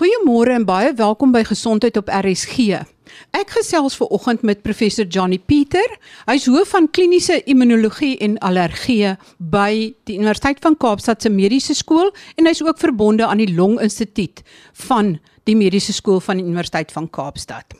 Goeiemôre en baie welkom by Gesondheid op RSG. Ek gesels ver oggend met professor Johnny Pieter. Hy's hoof van kliniese immunologie en allergie by die Universiteit van Kaapstad se Mediese Skool en hy's ook verbonde aan die Long Instituut van die Mediese Skool van die Universiteit van Kaapstad.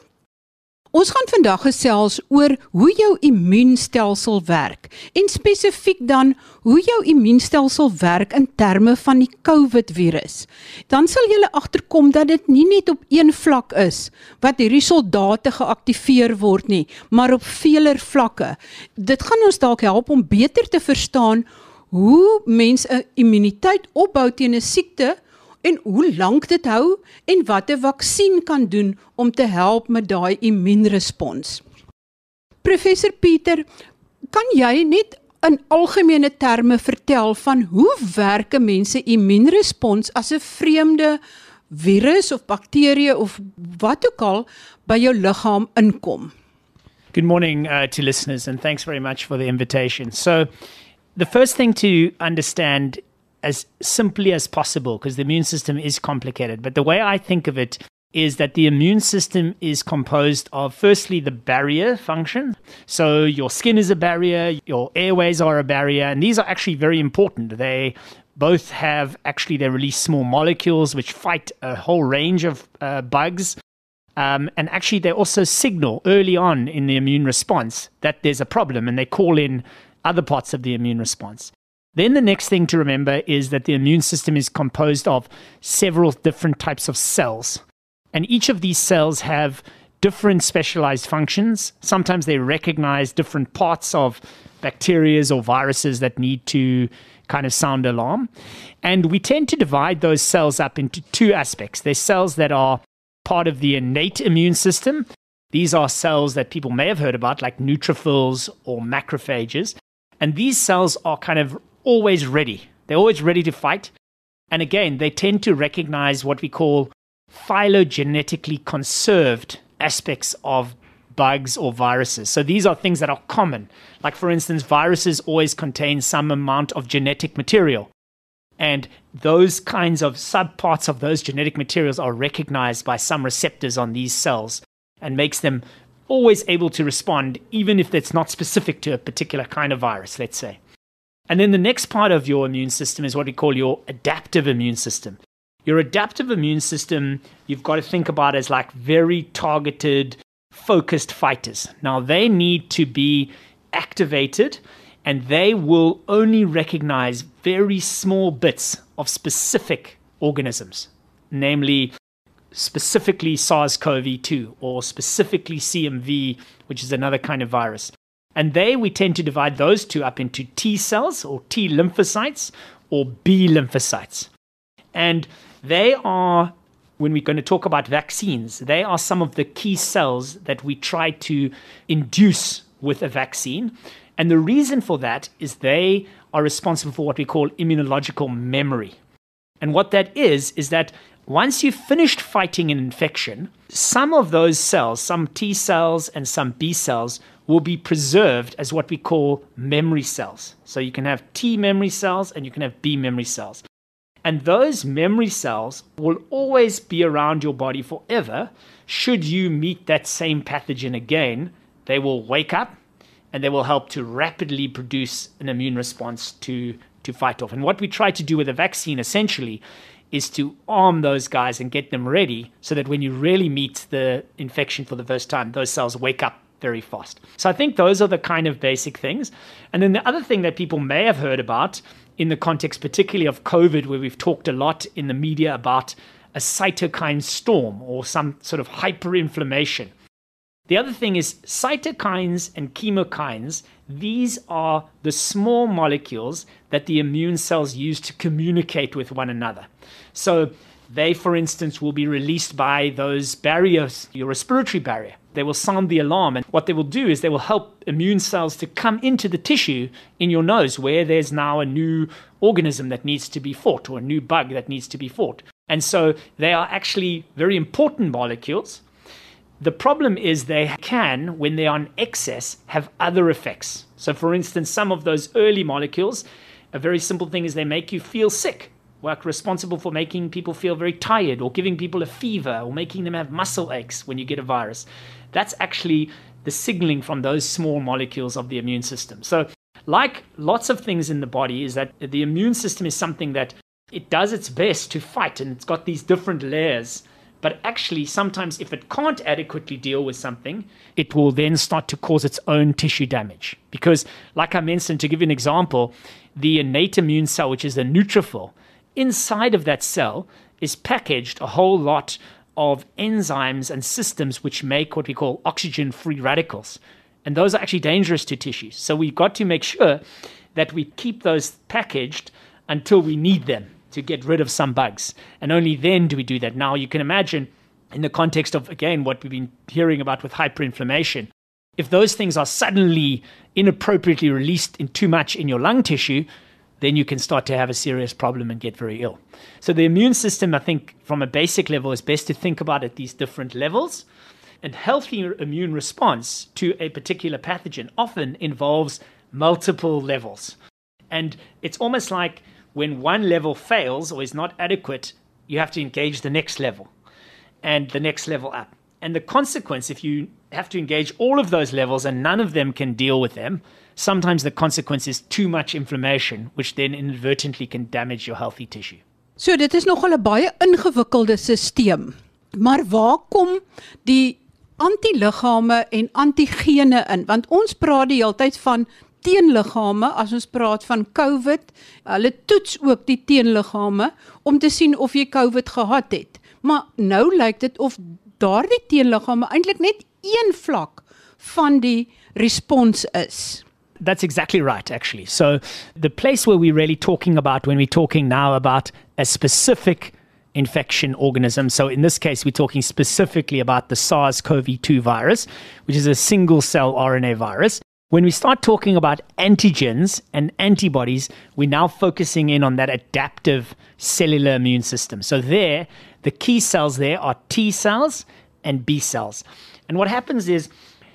Ons gaan vandag gesels oor hoe jou immuunstelsel werk en spesifiek dan hoe jou immuunstelsel werk in terme van die COVID-virus. Dan sal jy agterkom dat dit nie net op een vlak is wat hierdie soldate geaktiveer word nie, maar op vele vlakke. Dit gaan ons dalk help om beter te verstaan hoe mense 'n immuniteit opbou teen 'n siekte en hoe lank dit hou en wat 'n vaksin kan doen om te help met daai immuunrespons. Professor Pieter, kan jy net in algemene terme vertel van hoe werk 'n mens se immuunrespons as 'n vreemde virus of bakterie of wat ook al by jou liggaam inkom? Good morning uh, to listeners, and thanks very much for the invitation. So, the first thing to understand as simply as possible because the immune system is complicated. But the way I think of it is that the immune system is composed of firstly the barrier function. So your skin is a barrier, your airways are a barrier, and these are actually very important. They both have actually they release small molecules which fight a whole range of uh, bugs. Um, and actually, they also signal early on in the immune response that there's a problem and they call in other parts of the immune response. Then the next thing to remember is that the immune system is composed of several different types of cells. And each of these cells have different specialized functions. Sometimes they recognize different parts of bacteria or viruses that need to kind of sound alarm. And we tend to divide those cells up into two aspects. There's cells that are part of the innate immune system. These are cells that people may have heard about, like neutrophils or macrophages. And these cells are kind of always ready. They're always ready to fight. And again, they tend to recognize what we call phylogenetically conserved aspects of bugs or viruses. So these are things that are common. Like, for instance, viruses always contain some amount of genetic material. And those kinds of subparts of those genetic materials are recognized by some receptors on these cells and makes them always able to respond, even if it's not specific to a particular kind of virus, let's say. And then the next part of your immune system is what we call your adaptive immune system. Your adaptive immune system, you've got to think about as like very targeted, focused fighters. Now, they need to be activated and they will only recognize very small bits of specific organisms, namely specifically SARS CoV 2 or specifically CMV, which is another kind of virus. And they, we tend to divide those two up into T cells or T lymphocytes or B lymphocytes. And they are, when we're going to talk about vaccines, they are some of the key cells that we try to induce with a vaccine. And the reason for that is they are responsible for what we call immunological memory. And what that is, is that once you've finished fighting an infection, some of those cells, some T cells and some B cells, will be preserved as what we call memory cells. So you can have T memory cells and you can have B memory cells. And those memory cells will always be around your body forever. Should you meet that same pathogen again, they will wake up and they will help to rapidly produce an immune response to, to fight off. And what we try to do with a vaccine essentially is to arm those guys and get them ready so that when you really meet the infection for the first time, those cells wake up very fast. So I think those are the kind of basic things. And then the other thing that people may have heard about in the context, particularly of COVID, where we've talked a lot in the media about a cytokine storm or some sort of hyperinflammation. The other thing is cytokines and chemokines, these are the small molecules that the immune cells use to communicate with one another. So they, for instance, will be released by those barriers, your respiratory barrier. They will sound the alarm, and what they will do is they will help immune cells to come into the tissue in your nose where there's now a new organism that needs to be fought or a new bug that needs to be fought. And so they are actually very important molecules. The problem is they can, when they are in excess, have other effects. So, for instance, some of those early molecules, a very simple thing is they make you feel sick like responsible for making people feel very tired or giving people a fever or making them have muscle aches when you get a virus. That's actually the signaling from those small molecules of the immune system. So, like lots of things in the body, is that the immune system is something that it does its best to fight and it's got these different layers. But actually, sometimes if it can't adequately deal with something, it will then start to cause its own tissue damage. Because, like I mentioned, to give you an example, the innate immune cell, which is a neutrophil, inside of that cell is packaged a whole lot of enzymes and systems which make what we call oxygen free radicals. And those are actually dangerous to tissues. So we've got to make sure that we keep those packaged until we need them to get rid of some bugs. And only then do we do that. Now, you can imagine, in the context of, again, what we've been hearing about with hyperinflammation, if those things are suddenly inappropriately released in too much in your lung tissue, then you can start to have a serious problem and get very ill. So, the immune system, I think, from a basic level, is best to think about at these different levels. And healthy immune response to a particular pathogen often involves multiple levels. And it's almost like when one level fails or is not adequate, you have to engage the next level and the next level up. And the consequence, if you have to engage all of those levels and none of them can deal with them, sometimes the consequence is too much inflammation, which then inadvertently can damage your healthy tissue. So dit is nogal 'n baie ingewikkelde stelsel. Maar waar kom die antiliggame en antigene in? Want ons praat die hele tyd van teenliggame as ons praat van COVID. Hulle toets ook die teenliggame om te sien of jy COVID gehad het. Maar nou lyk dit of daardie teenliggame eintlik net een vlak van die respons is. That's exactly right, actually. So, the place where we're really talking about when we're talking now about a specific infection organism. So, in this case, we're talking specifically about the SARS CoV 2 virus, which is a single cell RNA virus. When we start talking about antigens and antibodies, we're now focusing in on that adaptive cellular immune system. So, there, the key cells there are T cells and B cells. And what happens is,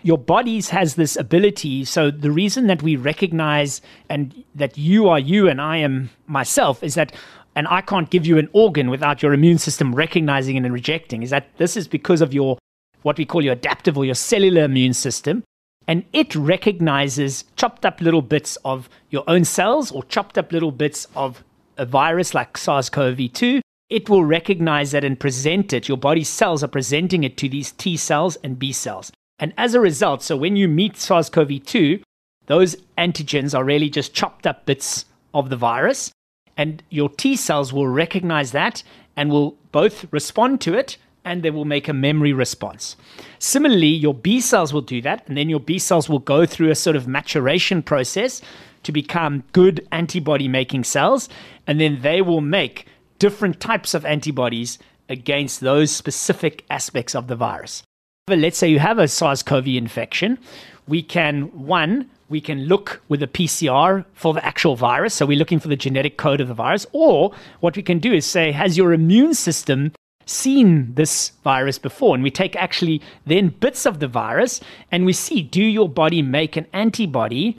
your bodies has this ability. So the reason that we recognize and that you are you and i am myself is that and i can't give you an organ without your immune system recognizing it and rejecting. Is that this is because of your what we call your adaptive or your cellular immune system. And it recognizes chopped up little bits of your own cells or chopped up little bits of a virus like SARS-CoV-2 it will recognize that and present it. Your body's cells are presenting it to these T cells and B cells and as a result, so when you meet SARS CoV 2, those antigens are really just chopped up bits of the virus. And your T cells will recognize that and will both respond to it and they will make a memory response. Similarly, your B cells will do that, and then your B cells will go through a sort of maturation process to become good antibody making cells, and then they will make different types of antibodies against those specific aspects of the virus let's say you have a SARS CoV infection, we can, one, we can look with a PCR for the actual virus. So we're looking for the genetic code of the virus. Or what we can do is say, has your immune system seen this virus before? And we take actually then bits of the virus and we see, do your body make an antibody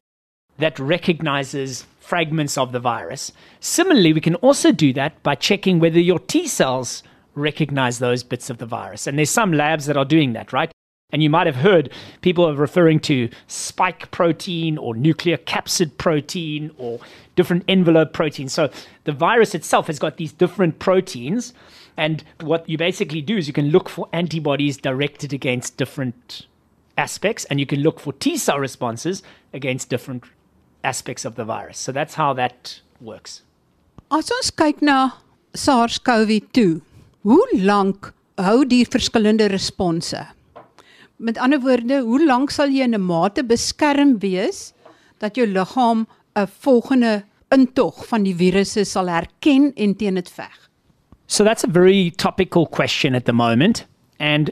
that recognizes fragments of the virus? Similarly, we can also do that by checking whether your T cells recognize those bits of the virus. And there's some labs that are doing that, right? And you might have heard people are referring to spike protein or nucleocapsid protein or different envelope proteins. So the virus itself has got these different proteins. And what you basically do is you can look for antibodies directed against different aspects, and you can look for T cell responses against different aspects of the virus. So that's how that works. As ons kyk na SARS-CoV-2 Hoe lank hou die verskillende response? Met ander woorde, hoe lank sal jy in 'n mate beskerm wees dat jou liggaam 'n volgende intog van die virusse sal herken en teen dit veg? So that's a very topical question at the moment and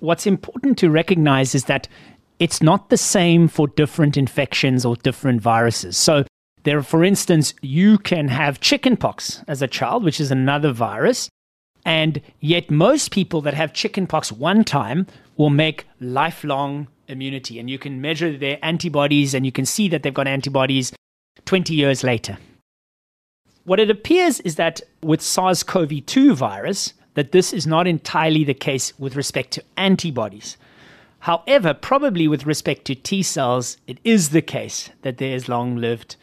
what's important to recognize is that it's not the same for different infections or different viruses. So there for instance, you can have chickenpox as a child, which is another virus and yet, most people that have chickenpox one time will make lifelong immunity. And you can measure their antibodies and you can see that they've got antibodies 20 years later. What it appears is that with SARS-CoV-2 virus, that this is not entirely the case with respect to antibodies. However, probably with respect to T cells, it is the case that there is long-lived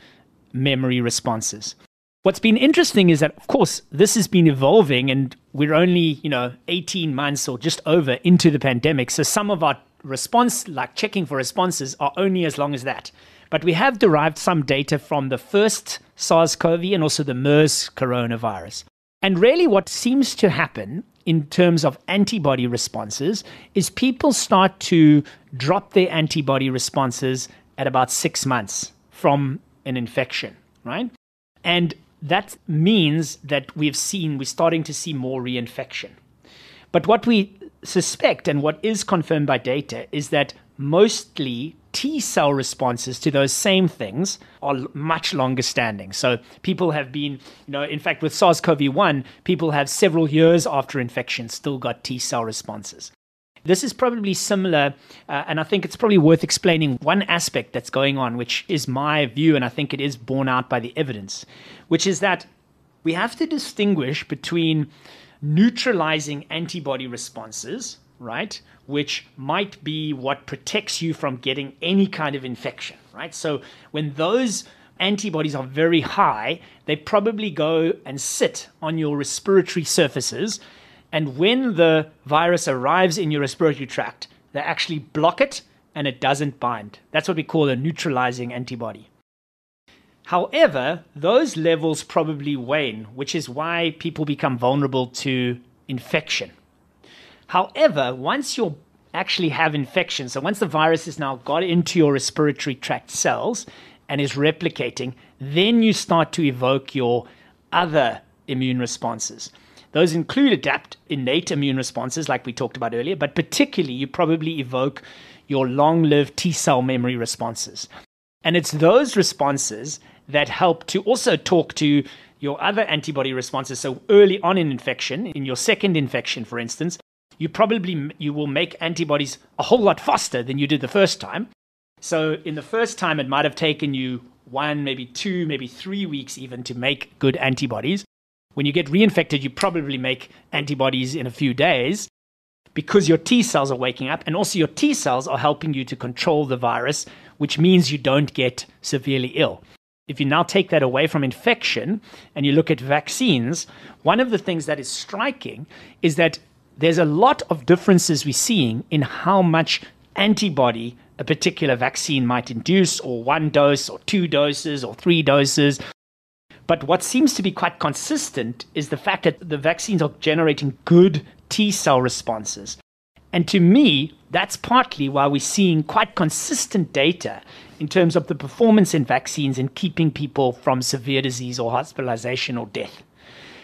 memory responses. What's been interesting is that, of course, this has been evolving, and we're only, you know, 18 months or just over into the pandemic. So some of our response, like checking for responses, are only as long as that. But we have derived some data from the first SARS CoV and also the MERS coronavirus. And really, what seems to happen in terms of antibody responses is people start to drop their antibody responses at about six months from an infection, right? And that means that we've seen, we're starting to see more reinfection. But what we suspect and what is confirmed by data is that mostly T cell responses to those same things are much longer standing. So people have been, you know, in fact, with SARS CoV 1, people have several years after infection still got T cell responses. This is probably similar, uh, and I think it's probably worth explaining one aspect that's going on, which is my view, and I think it is borne out by the evidence, which is that we have to distinguish between neutralizing antibody responses, right, which might be what protects you from getting any kind of infection, right? So when those antibodies are very high, they probably go and sit on your respiratory surfaces and when the virus arrives in your respiratory tract, they actually block it and it doesn't bind. That's what we call a neutralizing antibody. However, those levels probably wane, which is why people become vulnerable to infection. However, once you actually have infection, so once the virus has now got into your respiratory tract cells and is replicating, then you start to evoke your other immune responses. Those include adapt innate immune responses, like we talked about earlier, but particularly you probably evoke your long lived T cell memory responses. And it's those responses that help to also talk to your other antibody responses. So early on in infection, in your second infection, for instance, you probably you will make antibodies a whole lot faster than you did the first time. So in the first time, it might have taken you one, maybe two, maybe three weeks even to make good antibodies. When you get reinfected, you probably make antibodies in a few days because your T cells are waking up, and also your T cells are helping you to control the virus, which means you don't get severely ill. If you now take that away from infection and you look at vaccines, one of the things that is striking is that there's a lot of differences we're seeing in how much antibody a particular vaccine might induce, or one dose, or two doses, or three doses. But what seems to be quite consistent is the fact that the vaccines are generating good T cell responses. And to me, that's partly why we're seeing quite consistent data in terms of the performance in vaccines in keeping people from severe disease or hospitalization or death.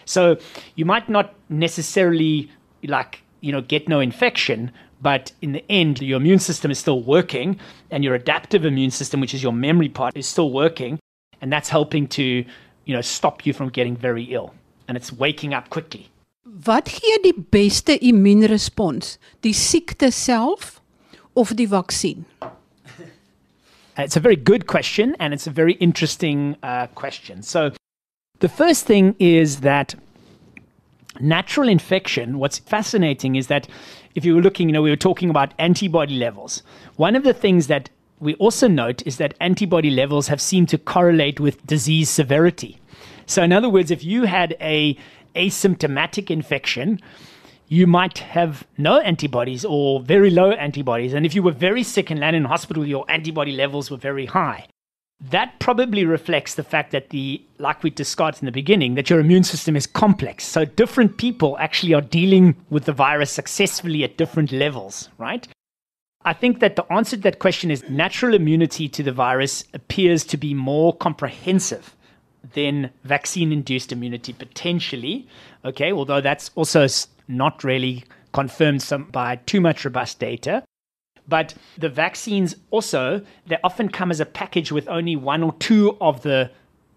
So you might not necessarily like, you know, get no infection, but in the end, your immune system is still working and your adaptive immune system, which is your memory part, is still working. And that's helping to you know, stop you from getting very ill. And it's waking up quickly. Wat gee die beste immuunrespons? Die siekte self of die vaksin? It's a very good question and it's a very interesting uh, question. So, the first thing is that natural infection, what's fascinating is that if you were looking, you know, we were talking about antibody levels. One of the things that we also note is that antibody levels have seemed to correlate with disease severity. So, in other words, if you had a asymptomatic infection, you might have no antibodies or very low antibodies. And if you were very sick and landed in hospital, your antibody levels were very high. That probably reflects the fact that the, like we discussed in the beginning, that your immune system is complex. So different people actually are dealing with the virus successfully at different levels, right? I think that the answer to that question is natural immunity to the virus appears to be more comprehensive than vaccine induced immunity potentially. Okay, although that's also not really confirmed some, by too much robust data. But the vaccines also, they often come as a package with only one or two of the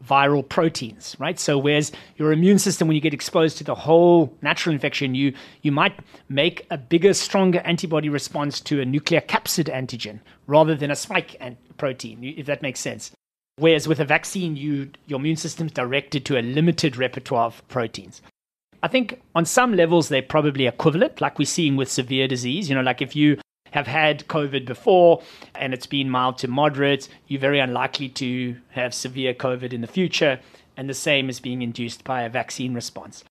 viral proteins, right? So whereas your immune system, when you get exposed to the whole natural infection, you you might make a bigger, stronger antibody response to a nucleocapsid antigen rather than a spike protein, if that makes sense. Whereas with a vaccine, you, your immune system's directed to a limited repertoire of proteins. I think on some levels they're probably equivalent, like we're seeing with severe disease. You know, like if you have had COVID before and it's been mild to moderate, you're very unlikely to have severe COVID in the future. And the same is being induced by a vaccine response.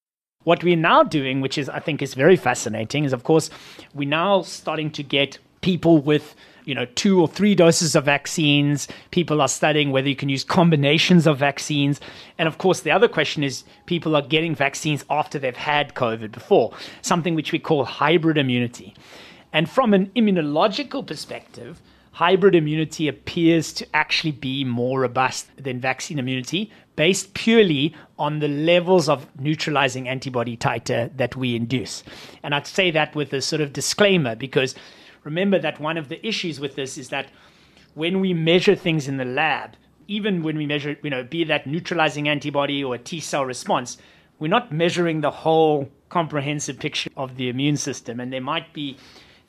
What we're now doing, which is I think is very fascinating, is of course we're now starting to get people with you know two or three doses of vaccines people are studying whether you can use combinations of vaccines and of course the other question is people are getting vaccines after they've had covid before something which we call hybrid immunity and from an immunological perspective hybrid immunity appears to actually be more robust than vaccine immunity based purely on the levels of neutralizing antibody titer that we induce and i'd say that with a sort of disclaimer because remember that one of the issues with this is that when we measure things in the lab, even when we measure, you know, be that neutralizing antibody or a T cell response, we're not measuring the whole comprehensive picture of the immune system. And there might be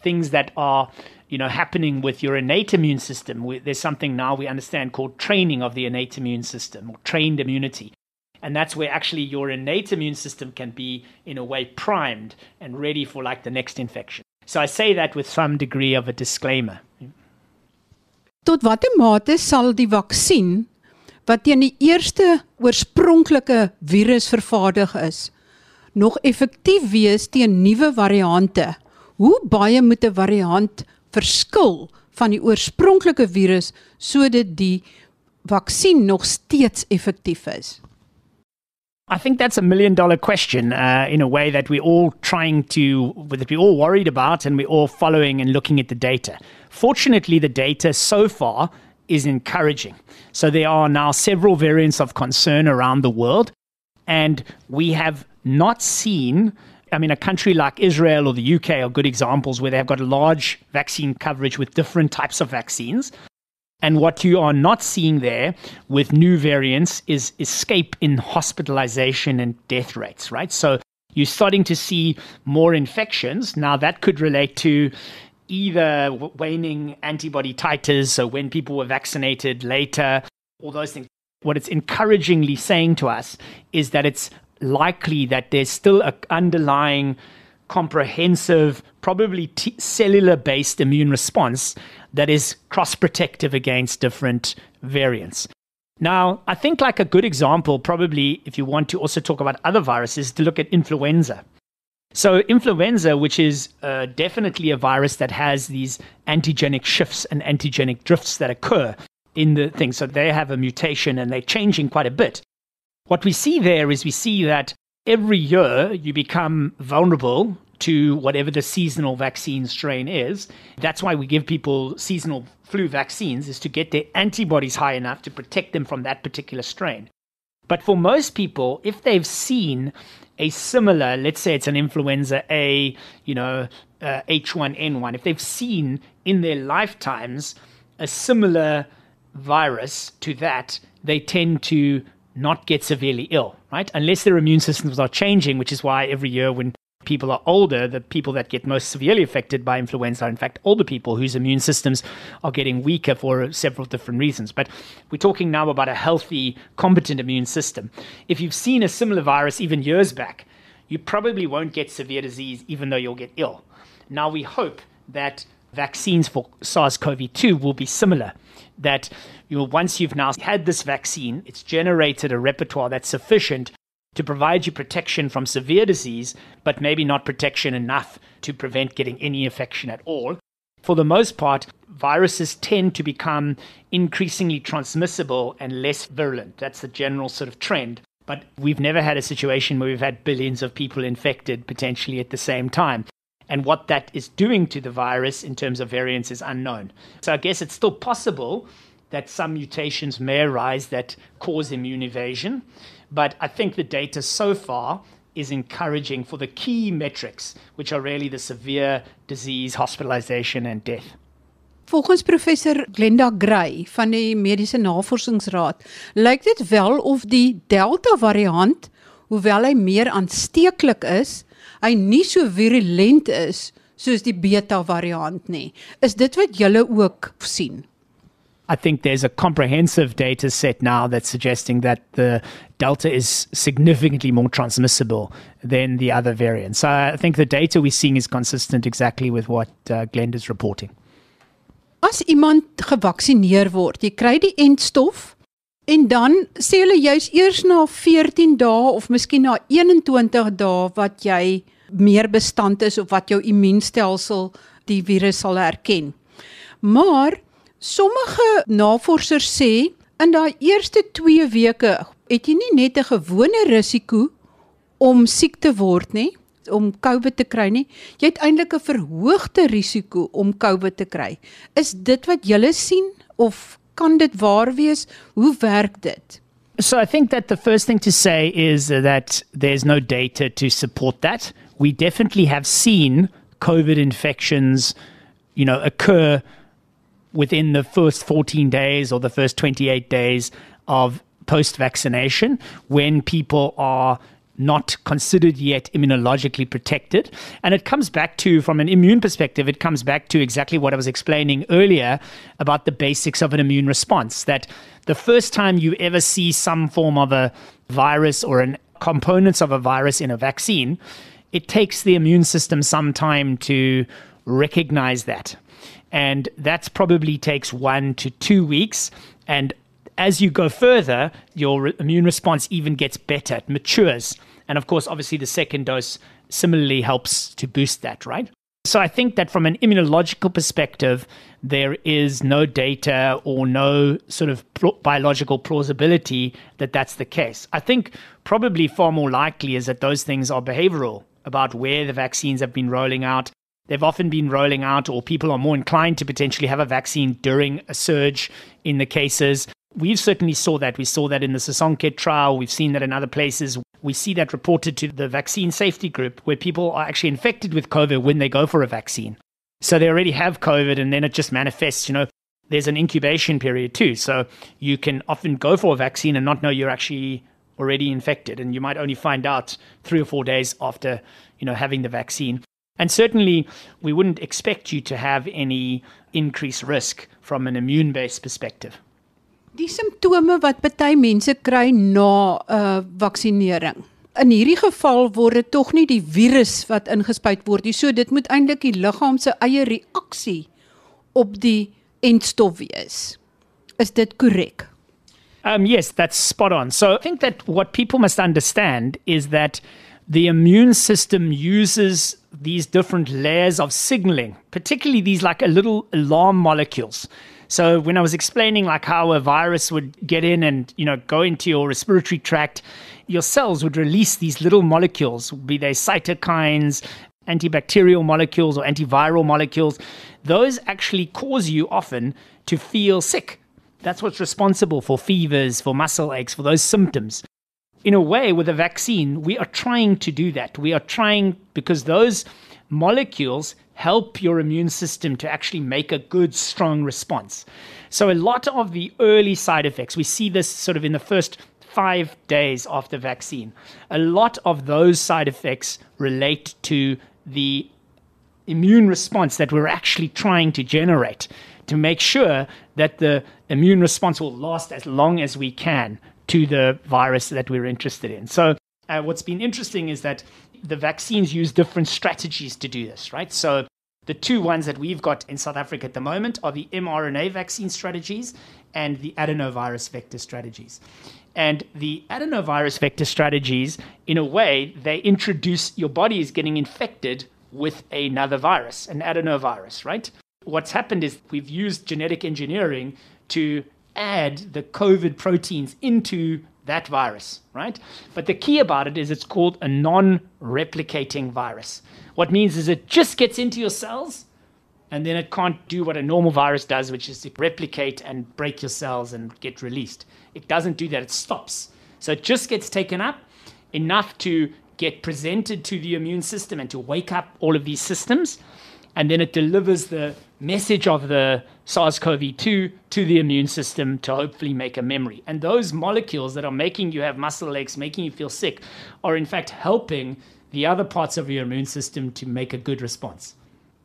things that are, you know, happening with your innate immune system. There's something now we understand called training of the innate immune system or trained immunity. And that's where actually your innate immune system can be, in a way, primed and ready for like the next infection. So I say that with some degree of a disclaimer. Tot watter mate sal die vaksin wat teen die eerste oorspronklike virus vervaardig is, nog effektief wees teen nuwe variante? Hoe baie moet 'n variant verskil van die oorspronklike virus sodat die vaksin nog steeds effektief is? I think that's a million dollar question uh, in a way that we're all trying to, that we're all worried about and we're all following and looking at the data. Fortunately, the data so far is encouraging. So there are now several variants of concern around the world, and we have not seen. I mean, a country like Israel or the UK are good examples where they've got a large vaccine coverage with different types of vaccines. And what you are not seeing there with new variants is escape in hospitalization and death rates, right? So you're starting to see more infections. Now, that could relate to either waning antibody titers, so when people were vaccinated later, all those things. What it's encouragingly saying to us is that it's likely that there's still an underlying comprehensive, probably t- cellular based immune response that is cross protective against different variants. Now, I think like a good example, probably if you want to also talk about other viruses, to look at influenza. So, influenza, which is uh, definitely a virus that has these antigenic shifts and antigenic drifts that occur in the thing. So, they have a mutation and they're changing quite a bit. What we see there is we see that every year you become vulnerable to whatever the seasonal vaccine strain is. That's why we give people seasonal flu vaccines is to get their antibodies high enough to protect them from that particular strain. But for most people, if they've seen a similar, let's say it's an influenza A, you know, uh, H1N1, if they've seen in their lifetimes a similar virus to that, they tend to not get severely ill, right? Unless their immune systems are changing, which is why every year when people are older, the people that get most severely affected by influenza are, in fact, older people whose immune systems are getting weaker for several different reasons. But we're talking now about a healthy, competent immune system. If you've seen a similar virus even years back, you probably won't get severe disease, even though you'll get ill. Now, we hope that vaccines for SARS CoV 2 will be similar. That you know, once you've now had this vaccine, it's generated a repertoire that's sufficient to provide you protection from severe disease, but maybe not protection enough to prevent getting any infection at all. For the most part, viruses tend to become increasingly transmissible and less virulent. That's the general sort of trend. But we've never had a situation where we've had billions of people infected potentially at the same time. And what that is doing to the virus in terms of variants is unknown. So I guess it's still possible that some mutations may arise that cause immune evasion. But I think the data so far is encouraging for the key metrics, which are really the severe disease, hospitalization, and death. Volgens professor Glenda Gray van die Mediese Navorsingsraad, lyk dit wel of die Delta variant, hoewel hy meer aansteeklik is, hy nie so virulent is soos die Beta variant nie. Is dit wat julle ook sien? I think there's a comprehensive data set now that's suggesting that the Delta is significantly more transmissible than the other variants. So I think the data we're seeing is consistent exactly with what uh, Glenn is reporting. As iemand gevaksinereer word, jy kry die entstof en dan sê hulle jy's eers na 14 dae of miskien na 21 dae wat jy meer bestand is of wat jou immuunstelsel die virus sal herken. Maar Sommige navorsers sê in daai eerste 2 weke het jy nie net 'n gewone risiko om siek te word nie, om COVID te kry nie. Jy het eintlik 'n verhoogde risiko om COVID te kry. Is dit wat julle sien of kan dit waar wees? Hoe werk dit? So I think that the first thing to say is that there's no data to support that. We definitely have seen COVID infections, you know, occur within the first 14 days or the first 28 days of post vaccination when people are not considered yet immunologically protected. And it comes back to, from an immune perspective, it comes back to exactly what I was explaining earlier about the basics of an immune response. That the first time you ever see some form of a virus or an components of a virus in a vaccine, it takes the immune system some time to recognize that and that probably takes one to two weeks. And as you go further, your immune response even gets better, it matures. And of course, obviously, the second dose similarly helps to boost that, right? So I think that from an immunological perspective, there is no data or no sort of biological plausibility that that's the case. I think probably far more likely is that those things are behavioral about where the vaccines have been rolling out, they've often been rolling out, or people are more inclined to potentially have a vaccine during a surge in the cases. We've certainly saw that. We saw that in the Sisonke trial. We've seen that in other places. We see that reported to the vaccine safety group where people are actually infected with COVID when they go for a vaccine. So they already have COVID and then it just manifests, you know, there's an incubation period too. So you can often go for a vaccine and not know you're actually already infected and you might only find out 3 or 4 days after, you know, having the vaccine. And certainly, we wouldn't expect you to have any increased risk from an immune based perspective. Die simptome wat baie mense kry na 'n uh, vaksinering. In hierdie geval word dit tog nie die virus wat ingespuit word nie. So dit moet eintlik die liggaam se eie reaksie op die entstof wees. Is dit korrek? Um yes, that's spot on. So I think that what people must understand is that the immune system uses these different layers of signaling, particularly these like a little alarm molecules. So when I was explaining like how a virus would get in and you know go into your respiratory tract, your cells would release these little molecules, be they cytokines, antibacterial molecules or antiviral molecules. Those actually cause you often to feel sick. That's what's responsible for fevers, for muscle aches, for those symptoms in a way, with a vaccine, we are trying to do that. We are trying because those molecules help your immune system to actually make a good, strong response. So, a lot of the early side effects, we see this sort of in the first five days after the vaccine. A lot of those side effects relate to the immune response that we're actually trying to generate to make sure that the immune response will last as long as we can to the virus that we're interested in. So, uh, what's been interesting is that the vaccines use different strategies to do this, right? So, the two ones that we've got in South Africa at the moment are the mRNA vaccine strategies and the adenovirus vector strategies. And the adenovirus vector strategies, in a way, they introduce your body is getting infected with another virus, an adenovirus, right? What's happened is we've used genetic engineering to add the COVID proteins into that virus, right? But the key about it is it's called a non replicating virus. What means is it just gets into your cells and then it can't do what a normal virus does, which is to replicate and break your cells and get released. It doesn't do that, it stops. So it just gets taken up enough to get presented to the immune system and to wake up all of these systems. And then it delivers the message of the SARS CoV 2 to the immune system to hopefully make a memory. And those molecules that are making you have muscle aches, making you feel sick, are in fact helping the other parts of your immune system to make a good response.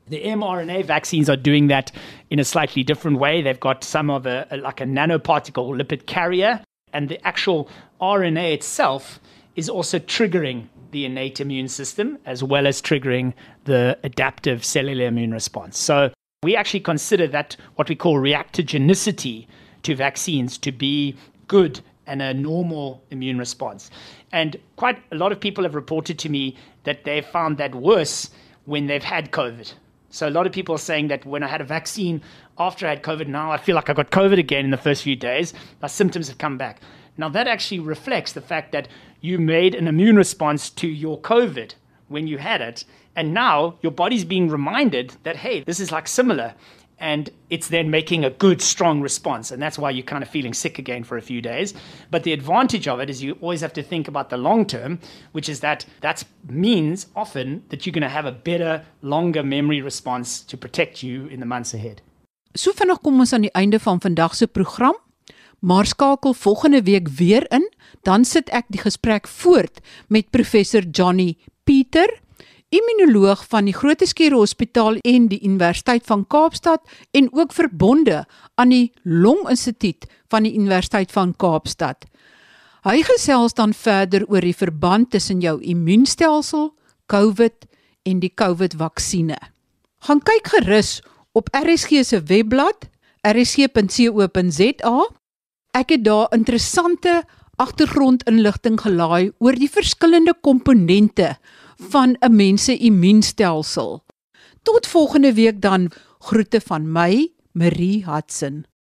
The mRNA vaccines are doing that in a slightly different way. They've got some of a, a like a nanoparticle lipid carrier, and the actual RNA itself is also triggering the innate immune system as well as triggering the adaptive cellular immune response. So we actually consider that what we call reactogenicity to vaccines to be good and a normal immune response. And quite a lot of people have reported to me that they've found that worse when they've had COVID. So a lot of people are saying that when I had a vaccine after I had COVID, now I feel like I got COVID again in the first few days. My symptoms have come back. Now that actually reflects the fact that you made an immune response to your COVID when you had it, and now your body's being reminded that hey, this is like similar. And it's then making a good, strong response. And that's why you're kind of feeling sick again for a few days. But the advantage of it is you always have to think about the long term, which is that that means often that you're going to have a better, longer memory response to protect you in the months ahead. So vinnig kom ons aan die einde van vandag se program. Maar skakel volgende week weer in, dan sit ek die gesprek voort met professor Johnny Pieter immunoloog van die Grooteskier Hospitaal en die Universiteit van Kaapstad en ook verbonde aan die Longinstituut van die Universiteit van Kaapstad. Hy gesels dan verder oor die verband tussen jou immuunstelsel, COVID en die COVID-vaksines. Gaan kyk gerus op RSG se webblad rsg.co.za. Ek het daar interessante agtergrondinligting gelaai oor die verskillende komponente van 'n mens se immuunstelsel. Tot volgende week dan groete van my, Marie Hudson.